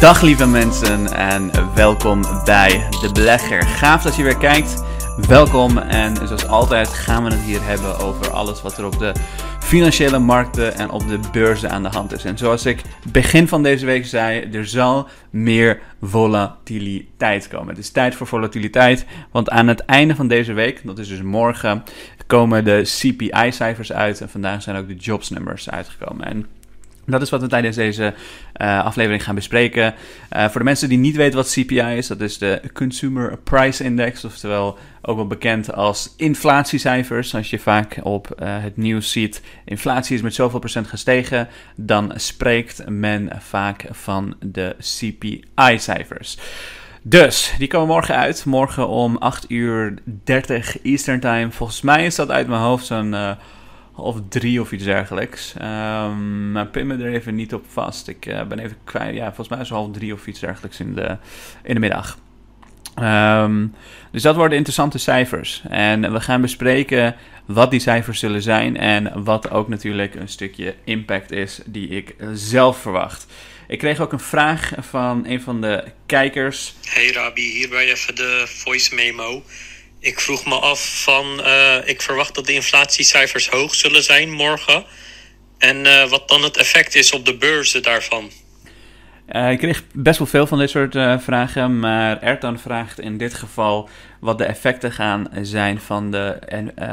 Dag lieve mensen en welkom bij De Belegger. Gaaf dat je weer kijkt. Welkom en zoals altijd gaan we het hier hebben over alles wat er op de financiële markten en op de beurzen aan de hand is. En zoals ik begin van deze week zei, er zal meer volatiliteit komen. Het is tijd voor volatiliteit, want aan het einde van deze week, dat is dus morgen, komen de CPI-cijfers uit en vandaag zijn ook de jobsnummers uitgekomen. En dat is wat we tijdens deze uh, aflevering gaan bespreken. Uh, voor de mensen die niet weten wat CPI is, dat is de Consumer Price Index, oftewel ook wel bekend als inflatiecijfers. Als je vaak op uh, het nieuws ziet, inflatie is met zoveel procent gestegen, dan spreekt men vaak van de CPI-cijfers. Dus, die komen morgen uit. Morgen om 8 uur 30 Eastern Time. Volgens mij is dat uit mijn hoofd zo'n half drie of iets dergelijks. Um, maar pin me er even niet op vast. Ik uh, ben even kwijt. Ja, volgens mij is het half drie of iets dergelijks in de, in de middag. Um, dus dat worden interessante cijfers. En we gaan bespreken wat die cijfers zullen zijn. En wat ook natuurlijk een stukje impact is die ik zelf verwacht. Ik kreeg ook een vraag van een van de kijkers. Hey Rabi, hierbij even de voice memo. Ik vroeg me af van, uh, ik verwacht dat de inflatiecijfers hoog zullen zijn morgen. En uh, wat dan het effect is op de beurzen daarvan. Uh, ik kreeg best wel veel van dit soort vragen, maar Ertan vraagt in dit geval wat de effecten gaan zijn van de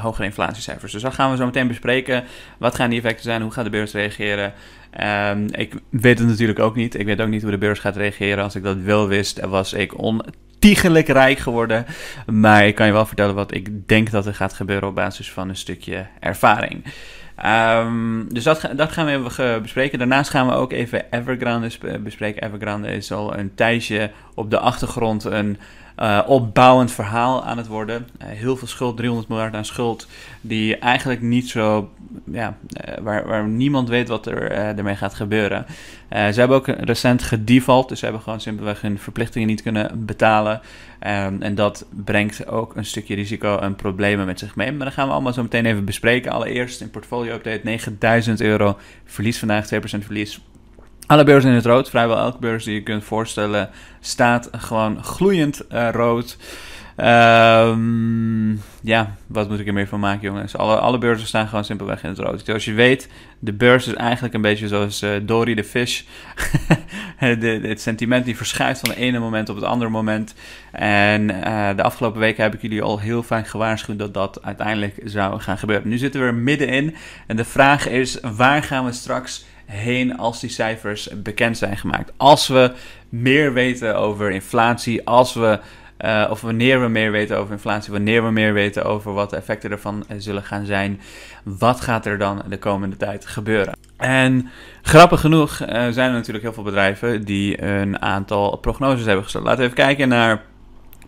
hogere inflatiecijfers. Dus dat gaan we zo meteen bespreken. Wat gaan die effecten zijn? Hoe gaat de beurs reageren? Um, ik weet het natuurlijk ook niet. Ik weet ook niet hoe de beurs gaat reageren. Als ik dat wel wist, was ik on ontiegelijk rijk geworden. Maar ik kan je wel vertellen wat ik denk dat er gaat gebeuren op basis van een stukje ervaring. Um, dus dat, dat, gaan we even bespreken. Daarnaast gaan we ook even Evergrande bespreken. Evergrande is al een tijdje op de achtergrond een uh, opbouwend verhaal aan het worden. Uh, heel veel schuld, 300 miljard aan schuld, die eigenlijk niet zo, ja, uh, waar, waar niemand weet wat er ermee gaat gebeuren. ze hebben ook recent gedefault, dus ze hebben gewoon simpelweg hun verplichtingen niet kunnen betalen. Um, en dat brengt ook een stukje risico en problemen met zich mee. Maar dat gaan we allemaal zo meteen even bespreken. Allereerst in portfolio update 9000 euro verlies vandaag, 2% verlies. Alle beurzen in het rood, vrijwel elke beurs die je kunt voorstellen, staat gewoon gloeiend uh, rood. Um, ja, wat moet ik er meer van maken, jongens? Alle, alle beurzen staan gewoon simpelweg in het rood. Zoals je weet, de beurs is eigenlijk een beetje zoals uh, Dory de de, het sentiment die verschuift van het ene moment op het andere moment. En uh, de afgelopen weken heb ik jullie al heel vaak gewaarschuwd dat dat uiteindelijk zou gaan gebeuren. Nu zitten we er middenin. En de vraag is, waar gaan we straks heen als die cijfers bekend zijn gemaakt. Als we meer weten over inflatie, als we, uh, of wanneer we meer weten over inflatie, wanneer we meer weten over wat de effecten ervan zullen gaan zijn, wat gaat er dan de komende tijd gebeuren? En grappig genoeg uh, zijn er natuurlijk heel veel bedrijven die een aantal prognoses hebben gesteld. Laten we even kijken naar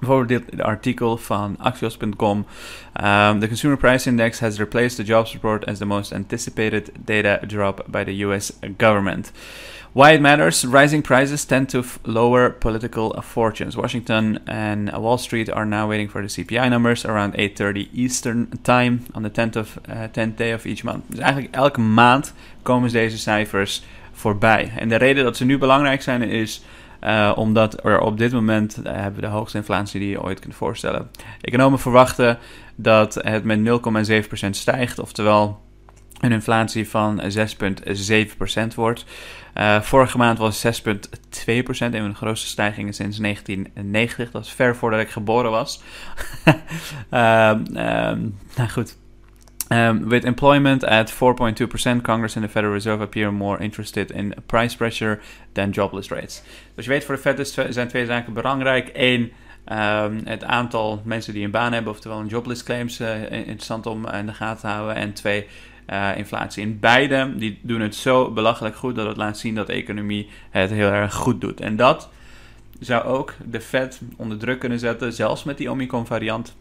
Bijvoorbeeld dit artikel van Axios.com. Um, the Consumer Price Index has replaced the jobs report as the most anticipated data drop by the US government. Why it matters rising prices tend to lower political fortunes. Washington and Wall Street are now waiting for the CPI numbers around 8:30 Eastern Time on the 10th, of, uh, 10th day of each month. Dus eigenlijk elke maand komen deze cijfers voorbij. En de reden dat ze nu belangrijk zijn is uh, omdat er op dit moment uh, hebben we de hoogste inflatie die je ooit kunt voorstellen. Economen verwachten dat het met 0,7% stijgt, oftewel een inflatie van 6,7% wordt. Uh, vorige maand was 6,2%, een van de grootste stijgingen sinds 1990. Dat is ver voordat ik geboren was. nou goed, Um, with employment at 4.2%, Congress and the Federal Reserve appear more interested in price pressure than jobless rates. Dus je weet, voor de Fed zijn twee zaken belangrijk. Eén, um, het aantal mensen die een baan hebben, oftewel een jobless claims, uh, interessant om in de gaten te houden. En twee, uh, inflatie. In beide die doen het zo belachelijk goed dat het laat zien dat de economie het heel erg goed doet. En dat zou ook de Fed onder druk kunnen zetten, zelfs met die Omicron variant,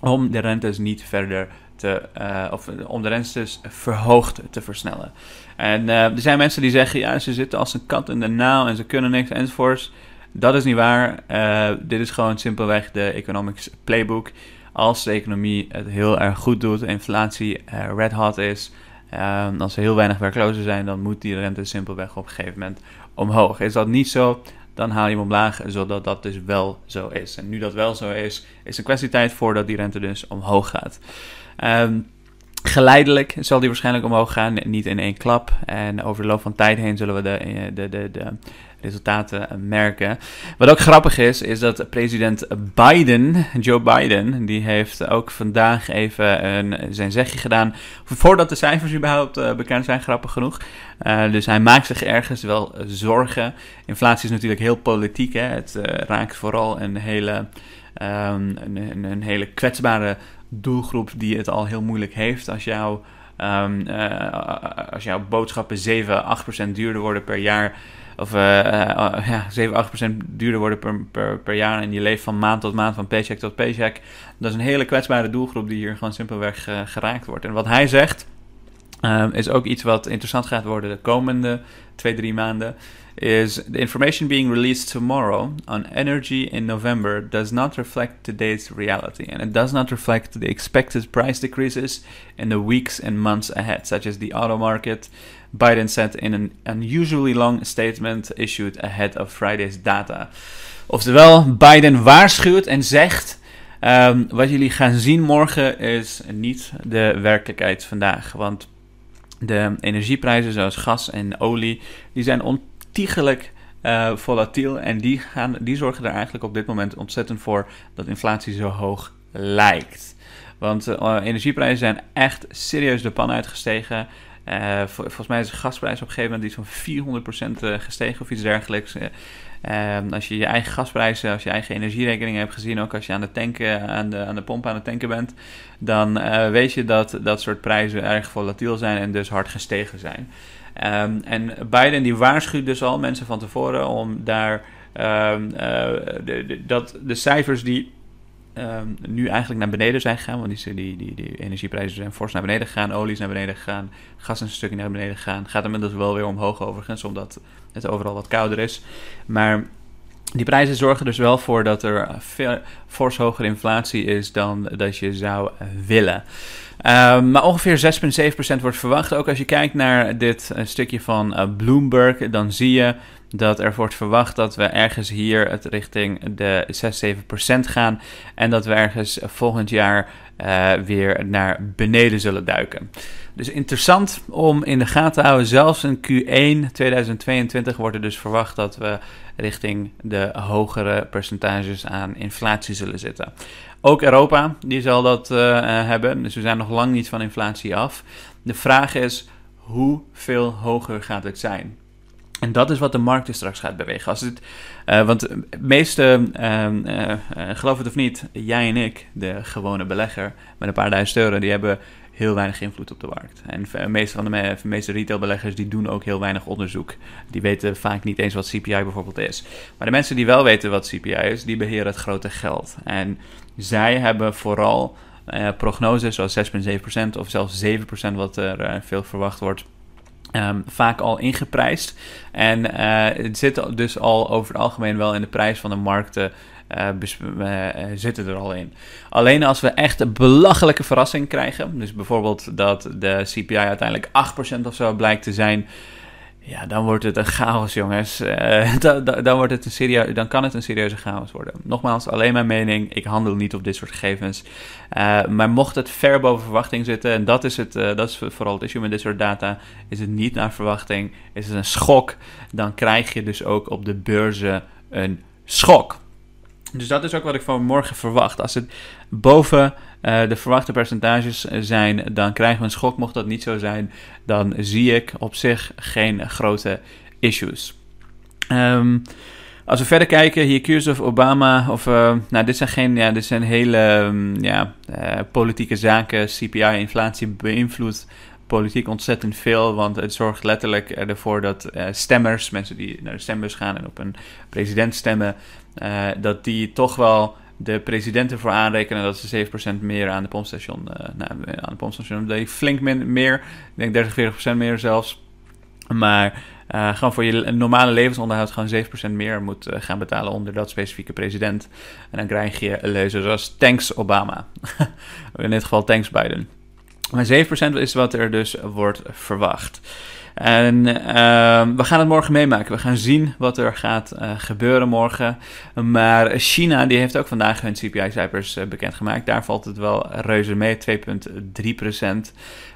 om de rentes niet verder te, uh, of om de rentes verhoogd te versnellen. En uh, er zijn mensen die zeggen, ja, ze zitten als een kat in de nauw en ze kunnen niks enzovoorts. Dat is niet waar. Uh, dit is gewoon simpelweg de economics playbook. Als de economie het heel erg goed doet, inflatie red hot is, als er heel weinig werklozen zijn, dan moet die rente simpelweg op een gegeven moment omhoog. Is dat niet zo, dan haal je hem omlaag, zodat dat dus wel zo is. En nu dat wel zo is, is een kwestie tijd voordat die rente dus omhoog gaat. Ehm, geleidelijk zal die waarschijnlijk omhoog gaan, niet in één klap. En over de loop van tijd heen zullen we de, de, de, de resultaten merken. Wat ook grappig is, is dat president Biden, Joe Biden, die heeft ook vandaag even een, zijn zegje gedaan. Voordat de cijfers überhaupt uh, bekend zijn, grappig genoeg. Dus hij maakt zich ergens wel zorgen. Inflatie is natuurlijk heel politiek. Hè? Het raakt vooral een hele, um, een, hele kwetsbare doelgroep die het al heel moeilijk heeft. Als jouw, um, als jouw boodschappen 7, 8% duurder worden per jaar of uh, ja, 7, 8% duurder worden per, per, per jaar. En je leeft van maand tot maand, van paycheck tot paycheck. Dat is een hele kwetsbare doelgroep die hier gewoon simpelweg geraakt wordt. En wat hij zegt, is ook iets wat interessant gaat worden de komende twee, drie maanden. Is the information being released tomorrow on energy in November does not reflect today's reality. And it does not reflect the expected price decreases in the weeks and months ahead, such as the auto market. Biden said in an unusually long statement issued ahead of Friday's data. Oftewel, Biden waarschuwt en zegt: um, wat jullie gaan zien morgen is niet de werkelijkheid vandaag. Want de energieprijzen zoals gas en olie, die zijn ontiegelijk uh, volatiel en die, gaan, die zorgen er eigenlijk op dit moment ontzettend voor dat inflatie zo hoog lijkt. Want uh, energieprijzen zijn echt serieus de pan uitgestegen. Uh, volgens mij is de gasprijs op een gegeven moment iets van 400% uh, gestegen of iets dergelijks. Uh, als je je eigen gasprijzen, als je eigen energierekening hebt gezien, ook als je aan de, tanken, aan de, aan de pomp aan het tanken bent, dan weet je dat dat soort prijzen erg volatiel zijn en dus hard gestegen zijn. Um, en Biden die waarschuwt dus al mensen van tevoren om daar um, de, de, dat de cijfers die um, nu eigenlijk naar beneden zijn gegaan. Want die, die, die, energieprijzen zijn fors naar beneden gegaan. Olie is naar beneden gegaan. Gas is een stukje naar beneden gegaan. Gaat inmiddels wel weer omhoog overigens, omdat het overal wat kouder is. Maar die prijzen zorgen dus wel voor dat er veel, fors hogere inflatie is dan dat je zou willen. Um, maar ongeveer 6,7% wordt verwacht. Ook als je kijkt naar dit stukje van uh, Bloomberg, dan zie je dat er wordt verwacht dat we ergens hier het richting de 6, 7% gaan. En dat we ergens volgend jaar uh, weer naar beneden zullen duiken. Dus interessant om in de gaten te houden. Zelfs in Q1 2022 wordt er dus verwacht dat we richting de hogere percentages aan inflatie zullen zitten. Ook Europa, die zal dat uh, hebben. Dus we zijn nog lang niet van inflatie af. De vraag is, hoeveel hoger gaat het zijn? En dat is wat de markt dus straks gaat bewegen. Als het, uh, want meeste, uh, uh, geloof het of niet, jij en ik, de gewone belegger met een paar duizend euro, die hebben heel weinig invloed op de markt. En de meeste van de, de meeste retailbeleggers die doen ook heel weinig onderzoek. Die weten vaak niet eens wat CPI bijvoorbeeld is. Maar de mensen die wel weten wat CPI is, die beheren het grote geld. En zij hebben vooral prognoses zoals 6,7% of zelfs 7% wat er veel verwacht wordt Um, vaak al ingeprijsd. En uh, het zit dus al over het algemeen wel in de prijs van de markten. Uh, zitten er al in. Alleen als we echt een belachelijke verrassing krijgen, dus bijvoorbeeld dat de CPI uiteindelijk 8% of zo blijkt te zijn, ja, dan wordt het een chaos, jongens. Uh, dan, dan, wordt het een serieus, dan kan het een serieuze chaos worden. Nogmaals, alleen mijn mening. Ik handel niet op dit soort gegevens. Uh, maar mocht het ver boven verwachting zitten, en dat is, het, uh, dat is vooral het issue met dit soort data, is het niet naar verwachting, is het een schok, dan krijg je dus ook op de beurzen een schok. Dus dat is ook wat ik van morgen verwacht. Als het boven uh, de verwachte percentages zijn, dan krijgen we een schok. Mocht dat niet zo zijn, dan zie ik op zich geen grote issues. Um, als we verder kijken, hier Kiers of Obama, of, uh, nou, dit zijn, geen, ja, dit zijn hele um, ja, uh, politieke zaken. CPI-inflatie beïnvloedt politiek ontzettend veel, want het zorgt letterlijk ervoor dat stemmers, mensen die naar de stembus gaan en op een president stemmen, uh, dat die toch wel de president ervoor aanrekenen dat ze 7% meer aan de pompstation, uh, nou, aan de pompstation, dat flink meer, ik denk 30, 40% meer zelfs. Maar gewoon voor je normale levensonderhoud gewoon 7% meer moet gaan betalen onder dat specifieke president. En dan krijg je leuzen zoals thanks Obama. In dit geval thanks Biden. Maar 7% is wat er dus wordt verwacht. En ehm, we gaan het morgen meemaken. We gaan zien wat er gaat eh, gebeuren morgen. Maar China die heeft ook vandaag hun CPI-cijfers uh, bekendgemaakt. Daar valt het wel reuze mee, 2,3 procent.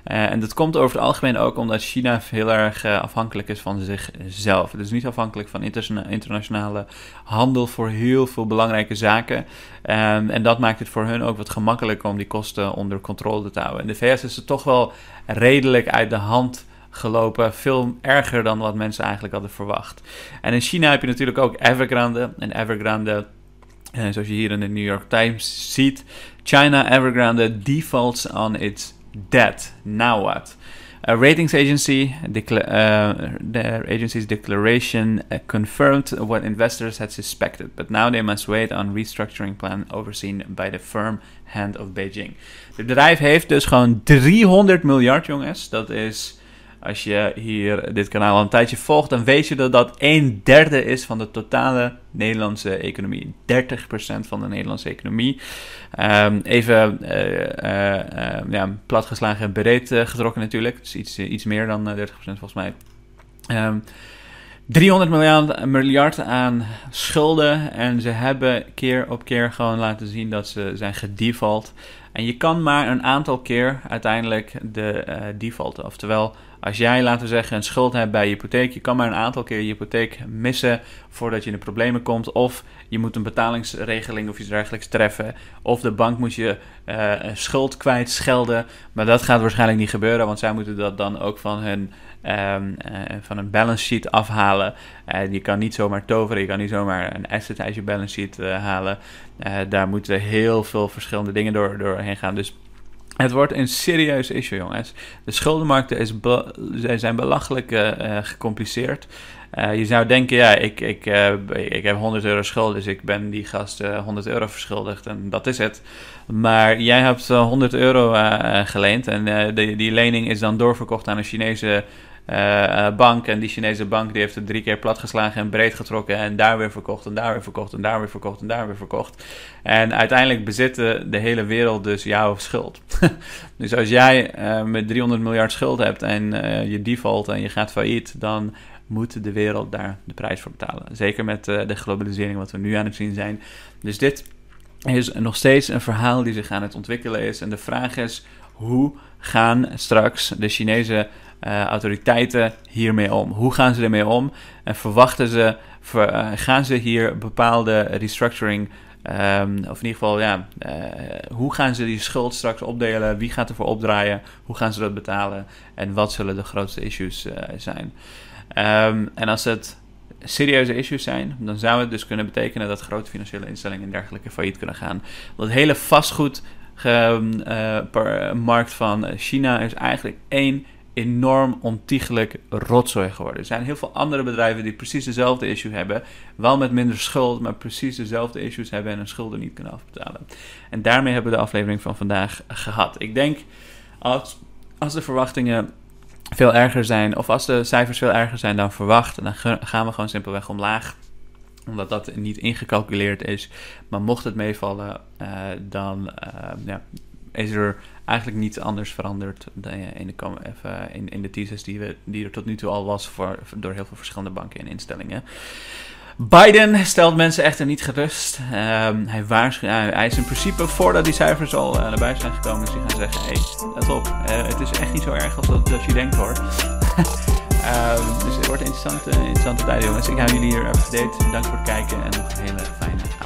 Uh, en dat komt over het algemeen ook omdat China heel erg afhankelijk is van zichzelf. Het is niet afhankelijk van internationale handel voor heel veel belangrijke zaken. Um, en dat maakt het voor hun ook wat gemakkelijker om die kosten onder controle te houden. In de VS is het toch wel redelijk uit de hand gelopen. Veel erger dan wat mensen eigenlijk hadden verwacht. En in China heb je natuurlijk ook Evergrande. En Evergrande, eh, zoals je hier in de New York Times ziet. China Evergrande defaults on its debt. Now what? A ratings agency, uh, the agency's declaration uh, confirmed what investors had suspected, but now they must wait on restructuring plan overseen by the firm hand of Beijing. Het bedrijf heeft dus gewoon 300 miljard, jongens. Dat is als je hier dit kanaal al een tijdje volgt, dan weet je dat dat een derde is van de totale Nederlandse economie. 30% van de Nederlandse economie. Um, even uh, uh, ja, platgeslagen en breed getrokken natuurlijk. Dus iets, iets meer dan 30% volgens mij. Um, 300 miljard, miljard aan schulden. En ze hebben keer op keer gewoon laten zien dat ze zijn gedefault. En je kan maar een aantal keer uiteindelijk de uh, defaulten. Oftewel, als jij, laten we zeggen, een schuld hebt bij je hypotheek, je kan maar een aantal keer je hypotheek missen voordat je in de problemen komt. Of je moet een betalingsregeling of iets dergelijks treffen. Of de bank moet je uh, schuld kwijt schelden. Maar dat gaat waarschijnlijk niet gebeuren, want zij moeten dat dan ook van hun, um, uh, van een balance sheet afhalen. Uh, je kan niet zomaar toveren, je kan niet zomaar een asset uit je balance sheet halen. daar moeten heel veel verschillende dingen door, doorheen gaan. Dus het wordt een serieus issue, jongens. De schuldenmarkten is zijn belachelijk uh, gecompliceerd. Uh, je zou denken, ja, ik, ik, ik heb 100 euro schuld, dus ik ben die gast 100 euro verschuldigd en dat is het. Maar jij hebt 100 euro geleend en die lening is dan doorverkocht aan een Chinese uh, bank. En die Chinese bank die heeft het drie keer platgeslagen en breed getrokken. En daar weer verkocht en daar weer verkocht en daar weer verkocht en daar weer verkocht. En uiteindelijk bezitten de hele wereld dus jouw schuld. dus als jij uh, met 300 miljard schuld hebt en je default en je gaat failliet, dan moet de wereld daar de prijs voor betalen. Zeker met de globalisering wat we nu aan het zien zijn. Dus dit is nog steeds een verhaal die zich aan het ontwikkelen is. En de vraag is, hoe gaan straks de Chinese uh, autoriteiten hiermee om? Hoe gaan ze ermee om? En verwachten ze, uh, gaan ze hier bepaalde restructuring, um, of in ieder geval, ja, uh, hoe gaan ze die schuld straks opdelen? Wie gaat ervoor opdraaien? Hoe gaan ze dat betalen? En wat zullen de grootste issues zijn? Um, en als het serieuze issues zijn, dan zou het dus kunnen betekenen dat grote financiële instellingen en dergelijke failliet kunnen gaan. Het hele vastgoed uh, markt van China is eigenlijk één enorm ontiegelijk rotzooi geworden. Er zijn heel veel andere bedrijven die precies dezelfde issue hebben. Wel met minder schuld, maar precies dezelfde issues hebben en hun schulden niet kunnen afbetalen. En daarmee hebben we de aflevering van vandaag gehad. Ik denk als, als de verwachtingen veel erger zijn, of als de cijfers veel erger zijn dan verwacht, dan gaan we gewoon simpelweg omlaag omdat dat niet ingecalculeerd is. Maar mocht het meevallen, uh, dan uh, ja, is er eigenlijk niets anders veranderd in de, in, in de thesis die, we, die er tot nu toe al was voor, door heel veel verschillende banken en instellingen. Biden stelt mensen echter niet gerust. Um, hij, waarschuwt, uh, hij is in principe voordat die cijfers al uh, naar buiten zijn gekomen, is hij gaan zeggen: hey, let op, het is echt niet zo erg als dat, dat je denkt hoor. um, dus het wordt interessante, interessante tijden, jongens. Ik hou jullie hier up to date. Dank voor het kijken en nog